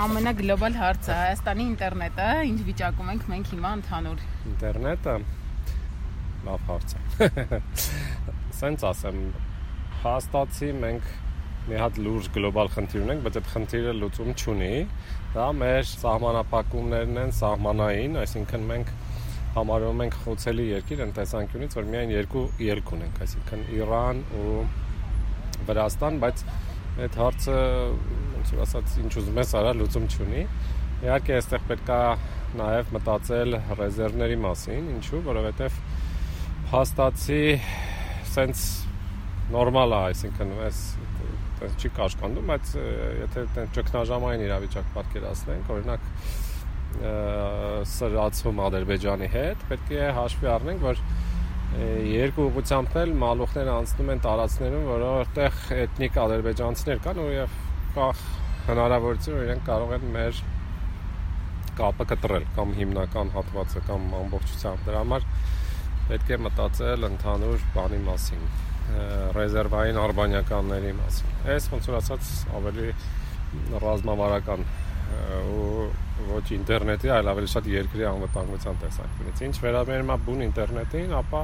ամենագլոբալ հարցը Հայաստանի ինտերնետը ինչ վիճակում ենք մենք հիմա ընդհանուր։ Ինտերնետը լավ հարց է։ Սենց ասեմ, հաստատի մենք մի հատ լուրջ գլոբալ խնդիր ունենք, բայց այդ խնդիրը լուծում չունի։ Դա մեր սահմանապակումներն են սահմանային, այսինքն մենք համարում ենք խոցելի երկիր այն տեսանկյունից, որ միայն երկու ելք ունենք, այսինքն Իրան ու Վրաստան, բայց այդ հարցը ոնց ասած ինչ ուզում ես արա լուծում չունի։ Իհարկե, այստեղ պետքա նաև մտածել ռեզերվների մասին, ինչու, որովհետև հաստացի սենց նորմալ է, այսինքն այս այդպես չի կաշկանդում, բայց եթե այդպես ճգնաժամային իրավիճակ պատկերացնենք, օրինակ սրացում Ադրբեջանի հետ, պետք է հաշվի առնենք, որ երկու ուղղությամբ էլ մալուխները անցնում են տարածքներում, որովհետեղ էթնիկ ադրբեջանցիներ կան ու եւ կա հնարավորություն որ իրենք կարող են մեր կապը կտրել կամ հիմնական հատվածը կամ ամբողջությամբ դրա համար պետք է մտածել ընդհանուր բանի մասին ռեզերվային արբանյականների մասին։ Այս ոնց որ ասած ավելի ռազմավարական ու ոչ ինտերնետի, այլ ավելի շատ երկրի անվտանգության տեսանկյունից։ Ինչ վերաբերում է բուն ինտերնետին, ապա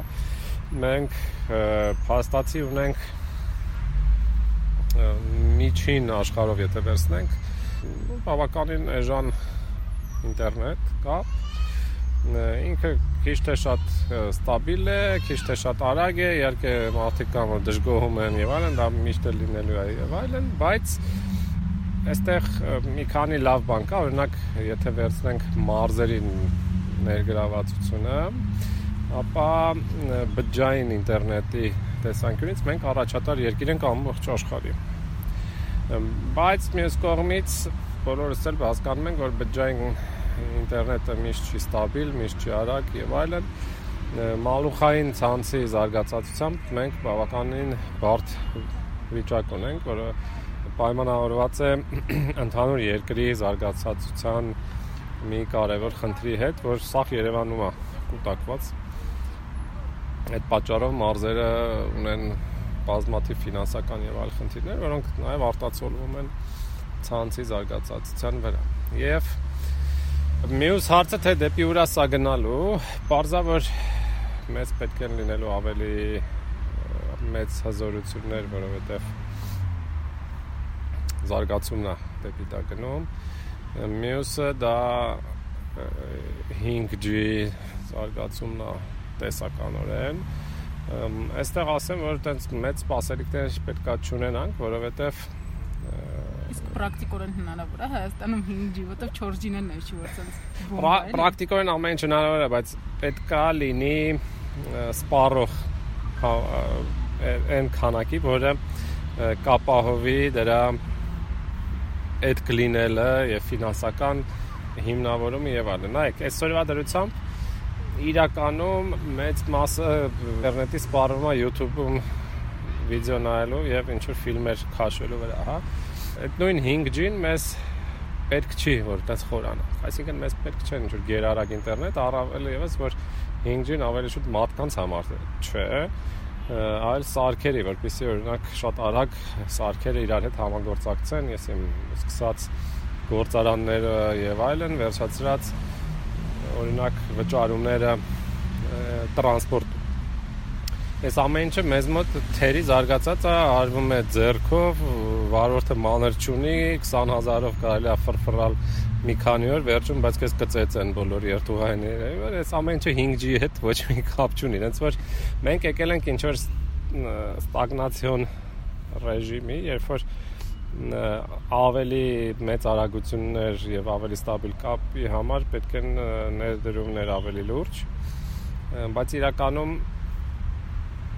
մենք փաստացի ունենք միջին աշխարհով եթե վերցնենք, բավականին էժան ինտերնետ կա, ինքը քիչ թե շատ ստաբիլ է, քիչ թե շատ արագ է, իհարկե մարդիկ կան որ դժգոհում են եւ այլն, դա միշտ է լինելու է եւ այլն, բայց այստեղ մի քանի լավ բան կա, օրինակ եթե վերցնենք մարզերի ներգրավվածությունը, ապա բջջային ինտերնետի տեսանկյունից մենք առաջատար երկիր ենք ամբողջ աշխարհի։ Բայց մյուս կողմից բոլորս էլ հասկանում ենք, որ բջջային ինտերնետը միշտ չի ստաբիլ, միշտ չի արագ եւ այլն մալուխային ցանցի զարգացածությամբ մենք բավականին բարդ վիճակ ունենք, որը պայմանավորված է ընդհանուր երկրի զարգացածության մի կարևոր խնդրի հետ, որ սախ Երևանում է կուտակված։ Այդ պատճառով մարզերը ունեն բազմաթիվ ֆինանսական եւ այլ խնդիրներ, որոնք նաեւ արտացոլվում են ցանցի զարգացածության վրա։ Եվ Մյուս հարցը թե դեպի ուրա սա գնալու, parza որ մեծ պետք են լինելու ավելի մեծ հզորություններ, որովհետև զարգացումն է դեպի դա գնում։ Մյուսը դա 5G զարգացումն է տեսականորեն։ Այստեղ ասեմ, որ այտենց մեծ սպասելիքներ պետքա չունենանք, որովհետև Իսկ պրակտիկորեն հնարավոր է Հայաստանում 5G, որտեղ 4G-ն է նշի, որ sense Պրակտիկորեն ամեն ինչ հնարավոր է, բայց պետքա լինի սպառող այն քանակի, որը կապահովի դրա այդ կլինելը եւ ֆինանսական հիմնավորումը եւ այլն։ Նայեք, այսօրվա դրությամբ իրականում մեծ մասը ինտերնետի սպառվում է YouTube-ում վիդեո նայելու եւ ինչ որ ֆիլմեր քաշելու վրա, հա այդ նույն 5G-ն մեզ պետք չի որ դες խորանա այսինքն մեզ պետք չէ ինչ որ գերարագ ինտերնետ առավել եւս որ 5G-ն ավելի շուտ մարդկանց համար չէ այլ սարքերի որպեսզի օրինակ շատ արագ սարքերը իրար հետ համագործակցեն ես իմ սկսած գործարանները եւ այլն վերջացրած օրինակ վճարումները տրանսպորտ Այս ամեն ինչը մեզ մոտ թերի զարգացած է, արվում է ձեռքով, վարորդը մանր չունի, 20000-ով կարելի է ֆրֆռալ մի քանի օր, վերջում բայց քեզ կծեծեն բոլոր երթուղայինները։ Այս ամեն ինչը 5G-ի հետ ոչ մի կապ չունի, հենց որ մենք եկել ենք ինչ որ ստագնացիոն ռեժիմի, երբ որ ավելի մեծ արագություններ եւ ավելի ստաբիլ կապի համար պետք են ներդրումներ ավելի լուրջ բայց իրականում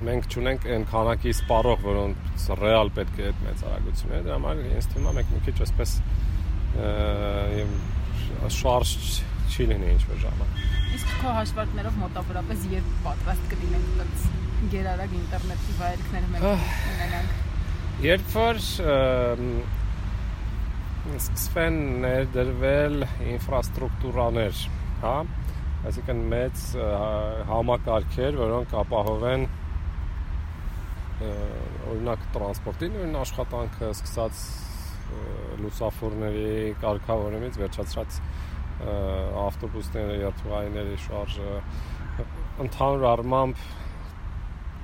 մենք ճունենք այն քանակի սպառող, որոնց ռեալ պետք է այդ մեծ արագությունները, դրա համար ինձ թվում է մենք մի քիչ այսպես շարժ չի լինի ինչ որ ժամանակ։ Իսկ քո հաշվարկներով մոտավորապես երբ պատրաստ կլինենք այդպես գերարագ ինտերնետի վայրկներ մենք ունենանք։ Երբ որ սկսվեն ներդրվել ինֆրաստրուկտուրաներ, հա, այսինքն մեծ համակարգեր, որոնք ապահովեն օրինակ տրանսպորտի նույն աշխատանքը սկսած լուսաֆորների կարգավորումից վերջացած ավտոբուսները, երթուղայինների շարժը ընդհանուր առմամբ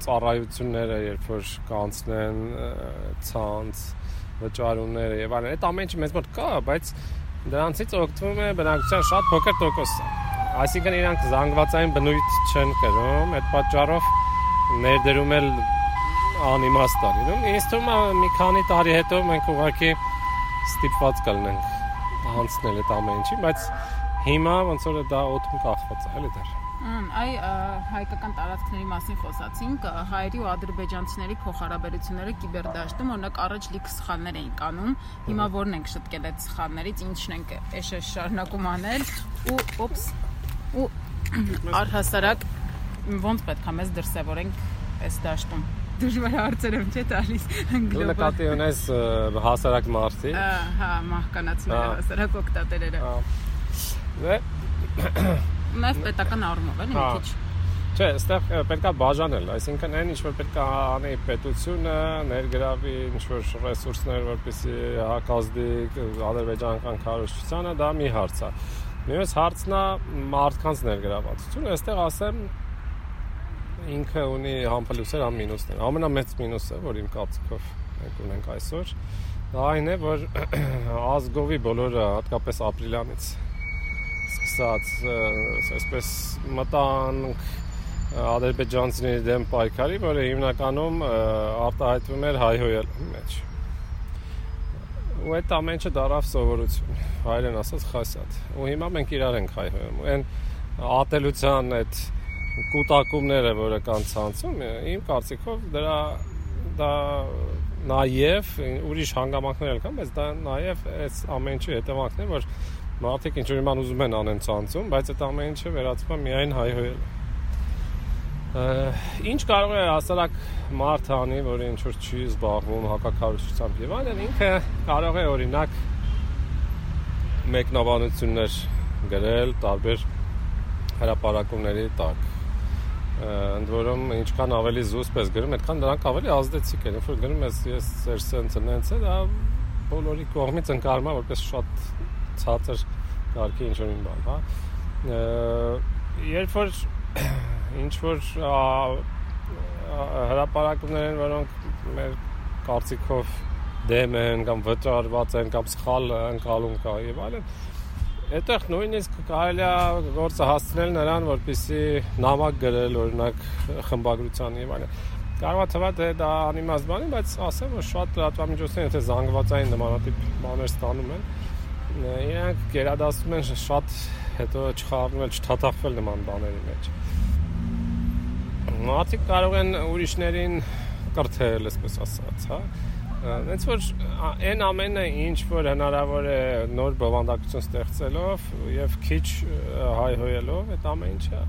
ծառայությունները, երբ որ կանցնեն ցանց, վճարումները եւ այլն, այդ ամեն ինչը մեզ մոտ կա, բայց դրանցից օգտվում է բնակչության շատ փոքր տոկոսը։ Այսինքն իրանք զանգվածային բնույթ չեն կրում, այդ պատճառով ներդրում էլ անիմաստ է լինում։ Ինձ թվում է մի քանի տարի հետո մենք ուղղակի ստիպված կլինենք անցնել այդ ամեն ինչի, բայց հիմա ոնց որ դա օդում կախված է, էլի դեռ։ Այ հայկական տարածքների մասին խոսացինք, հայերի ու ադրբեջանցիների փոխհարաբերությունները կիբերդաշտում օրինակ առաջ լիք սխալներ էին կանում, հիմա որն ենք շտկել այդ սխալներից, ինչն ենք էշը շարունակում անել ու օպս ու առհասարակ ոնց պետք է մեզ դրսևորենք այս դաշտում դժվար հարցեր եմ չէ տալիս գլոբալ նկատի ունես հասարակ մարդի հա մահկանացները հասարակ օկտատերերը դե նաև պետական առումով էլի մի քիչ Չէ, այստեղ պետքա բաժանել, այսինքն այն ինչ որ պետքա անի պետությունը, ներգրավի ինչ որ ռեսուրսներ, որպեսզի հակազդի ադրբեջանական քարոշչությանը, դա մի հարց է։ Մյուս հարցն է մարդկանց ներգրավվածությունը։ Այստեղ ասեմ ինքը ունի համ պլյուսեր, համ մինուսներ։ Ամենամեծ մինուսը, որ իմ կարծիքով մենք ունենք այսօր, դա այն է, որ ազգովի բոլորը, հատկապես ապրիլյանից սկսած, այսպես մտանք ադրբեջանցիների դեմ պայքարի, որը հիմնականում արտահայտվում էր հայհոյել մեջ։ Ու այդ ամենը դարավ սովորություն, հայերեն ասած խասյատ։ Ու հիմա մենք իրար ենք հայհոյում։ Այն ատելության այդ կൂട്ടակումները, որը կան ցանցում, իմ կարծիքով դրա դա նաև ուրիշ հանգամանքներ կան, բայց դա նաև այս ամեն ինչի հետևանքն է, որ մարդիկ ինչ որ իման ուզում են անեն ցանցում, բայց այդ ամեն ինչը վերածվում է միայն հայհոյել։ Ինչ կարող է հասարակ մարդ անի, որը ինչ որ չի զբաղվում հակակարողությամբ եւ այլն, ինքը կարող է օրինակ մեկնաբանություններ գրել տարբեր հրապարակումների տակ ընդ որում ինչքան ավելի զուսպ ես գրում, այդքան դրանք ավելի ազդեցիկ են։ Երբ որ գրում ես ես ծեր սենց նենց է, դա բոլորի կողմից ընկալում է որպես շատ ցածր կարգի ինչ որ մի բան, հա։ Երբ որ ինչ որ հրապարակումներ են, որոնք մեր կարծիքով դեմ են կամ վճարված են կամ սխալ ընկալում կա եւ այլն, Այդտեղ նույնիսկ կարելի է գործը հասցնել նրան, որպեսի նամակ գրել, օրինակ խմբագրության եւ այլն։ Կարող է թվա թե դա անիմաստ բան է, բայց ասեմ, որ շատ լրատվամիջոցներ եթե զանգվածային նմանատիպ բաներ ստանում են, իրանք գերադասում են շատ հետո չխառնել, չթաթախվել նման բաների մեջ։ Մարդիկ կարող են ուրիշներին կրթել, այսպես ասած, հա Հենց որ այն ամենը ինչ որ հնարավոր է նոր բովանդակություն ստեղծելով եւ քիչ հայհոյելով, այդ ամեն ինչը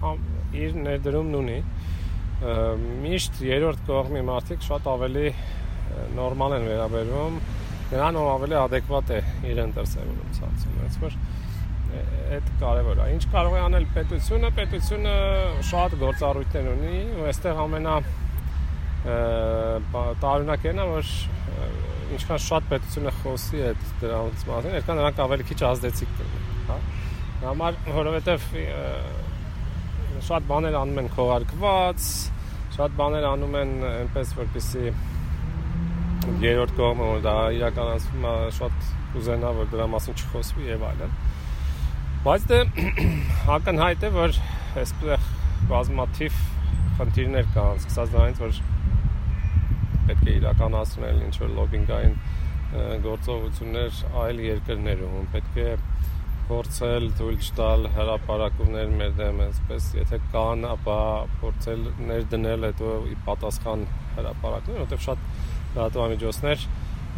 իր ներդրումն ունի։ Միշտ երրորդ կողմի մարդիկ շատ ավելի նորմալ են վերաբերվում, նրան ով ավելի adekvat է իրեն դրսևորում ցածում։ Հենց որ այդ կարևոր է։ Ինչ կարող է անել պետությունը, պետությունը շատ գործառույթներ ունի ու այստեղ ամենա տարօրինակն է որ ինչքան շատ պետությունը խոսի այդ դրանց մասին, այդքան նրանք ավելի քիչ ազդեցիկ կլինեն, հա։ Համար որովհետև շատ բաներ անում են քողարկված, շատ բաներ անում են այնպես որպեսի երրորդ կողմը որ դա իրականացվում է շատ կուզենա որ դրա մասին չխոսվի եւ այլն։ Բայց դե ակնհայտ է որ այսպես բազմաթիվ խնդիրներ կան, սկսած նրանից որ պետք է իրականացնել ինչ որ լոբինգային գործողություններ այլ երկրներում, պետք է փորձել թույլ չտալ հրաապարակումներ մեր դեմ, այսպես եթե կան, ապա փորձել ներդնել ի պատասխան հրաապարակներ, որովհետև շատ լրատվամիջոցներ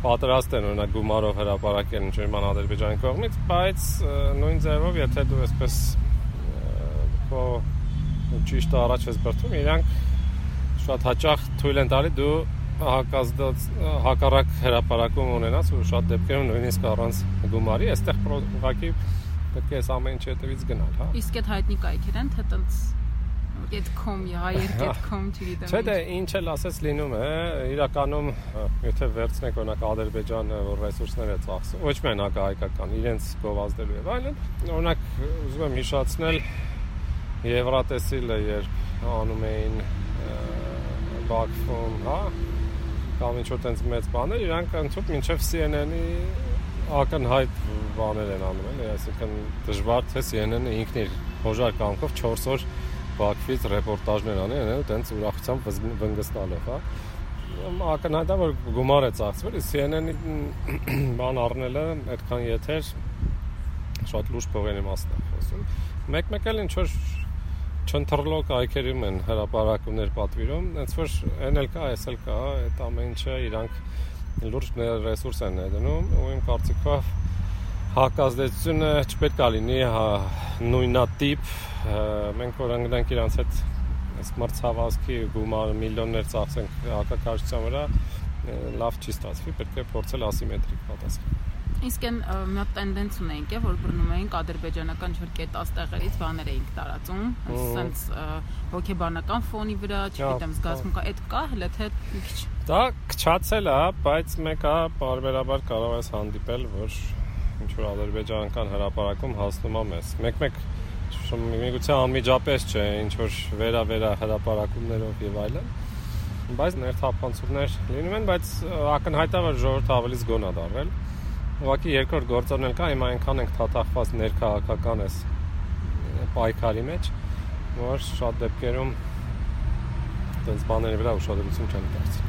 պատրաստ են օրինակ գումարով հրաապարակել ինչ որ ման Ադրբեջանի կողմից, բայց նույն ձևով եթե դու այսպես քո ճիշտ առաջ ես բրթում, իրանք շատ հաճախ թույլ են տալի դու հակազդած հակառակ հրաապարակում ունենաս ու շատ դեպքերում նույնիսկ առանց գումարի, այստեղ ուղղակի պետք է այս ամեն ինչի հետևից գնալ, հա։ Իսկ այդ հայտնի կայքեր են, թե տենց Get.com, հայեր get.com, չգիտեմ։ Չէ՞ դե ինչ էլ ասես լինում է, իրականում եթե վերցնեք օրինակ Ադրբեջանը, որ ռեսուրսներ է ծախսում, ոչ միայն հակահայկական, իրենց գովազդելու եւ այլն, օրինակ ուզում եմ հիշացնել Եվրատեսիլը, երբ անում էին Բաքվում, հա, կամ ինչ որ տենց մեծ բաներ, իրանք ընդհանուր մինչև CNN-ի ակնհայտ բաներ են անում, էլի, այսինքն դժվար թե CNN-ը ինքն իր հոժար կամքով 4 օր Բաքվից ռեպորտաժներ անի, այնը տենց ուրախությամբ վնգստալով, հա ակնհայտ է որ գումար է ծախսվել, CNN-ի բան առնելը այդքան եթեր շատ լուրջ փողերի մասն է խոսում։ Մեկ-մեկ էլ ինչ որ չընթրլոկ այքերում են հրաապարակումներ պատվիրում, այնց որ էլ կա, այդ ամեն ինչը իրանք լուրջ ռեսուրս են ներդնում ու իմ կարծիքով հակազդեցությունը չպետք է լինի հա, նույնատիպ մենք որ ընկնենք իրանց հետ այս մրցավազքի գումարը միլիոններ ծախսենք հակակարծության վրա լավ չի ստացվի պետք է փորձել ասիմետրիկ պատասխան Իսկ այն մի հատ տենդենց ունեինք, որ բռնում էինք ադրբեջանական ինչ-որ կետած տեղերից բաներ էինք տարածում, ասենց հոգեբանական ֆոնի վրա, չգիտեմ, զգացում կա, այդ կա, հələ թե մի քիչ։ Դա քչացել է, բայց մեկը բարբերաբար կարող ես հանդիպել, որ ինչ որ ադրբեջանական հրաապարակում հասնում է մեզ։ Մեկ-մեկ միգուցե անմիջապես չէ, ինչ որ վերա-վերա հրաապարակումներով եւ այլն բայց ներթափանցումներ լինում են, բայց ակնհայտ է որ ժողովուրդը ավելի զգոն է դարվել։ Ուղղակի երկրորդ գործոն էլ կա, հիմա այնքան ենք թաթախված ներքաղաքական էս պայքարի մեջ, որ շատ դեպքերում այդպես բաների վրա ուշադրություն չեն դարձնում։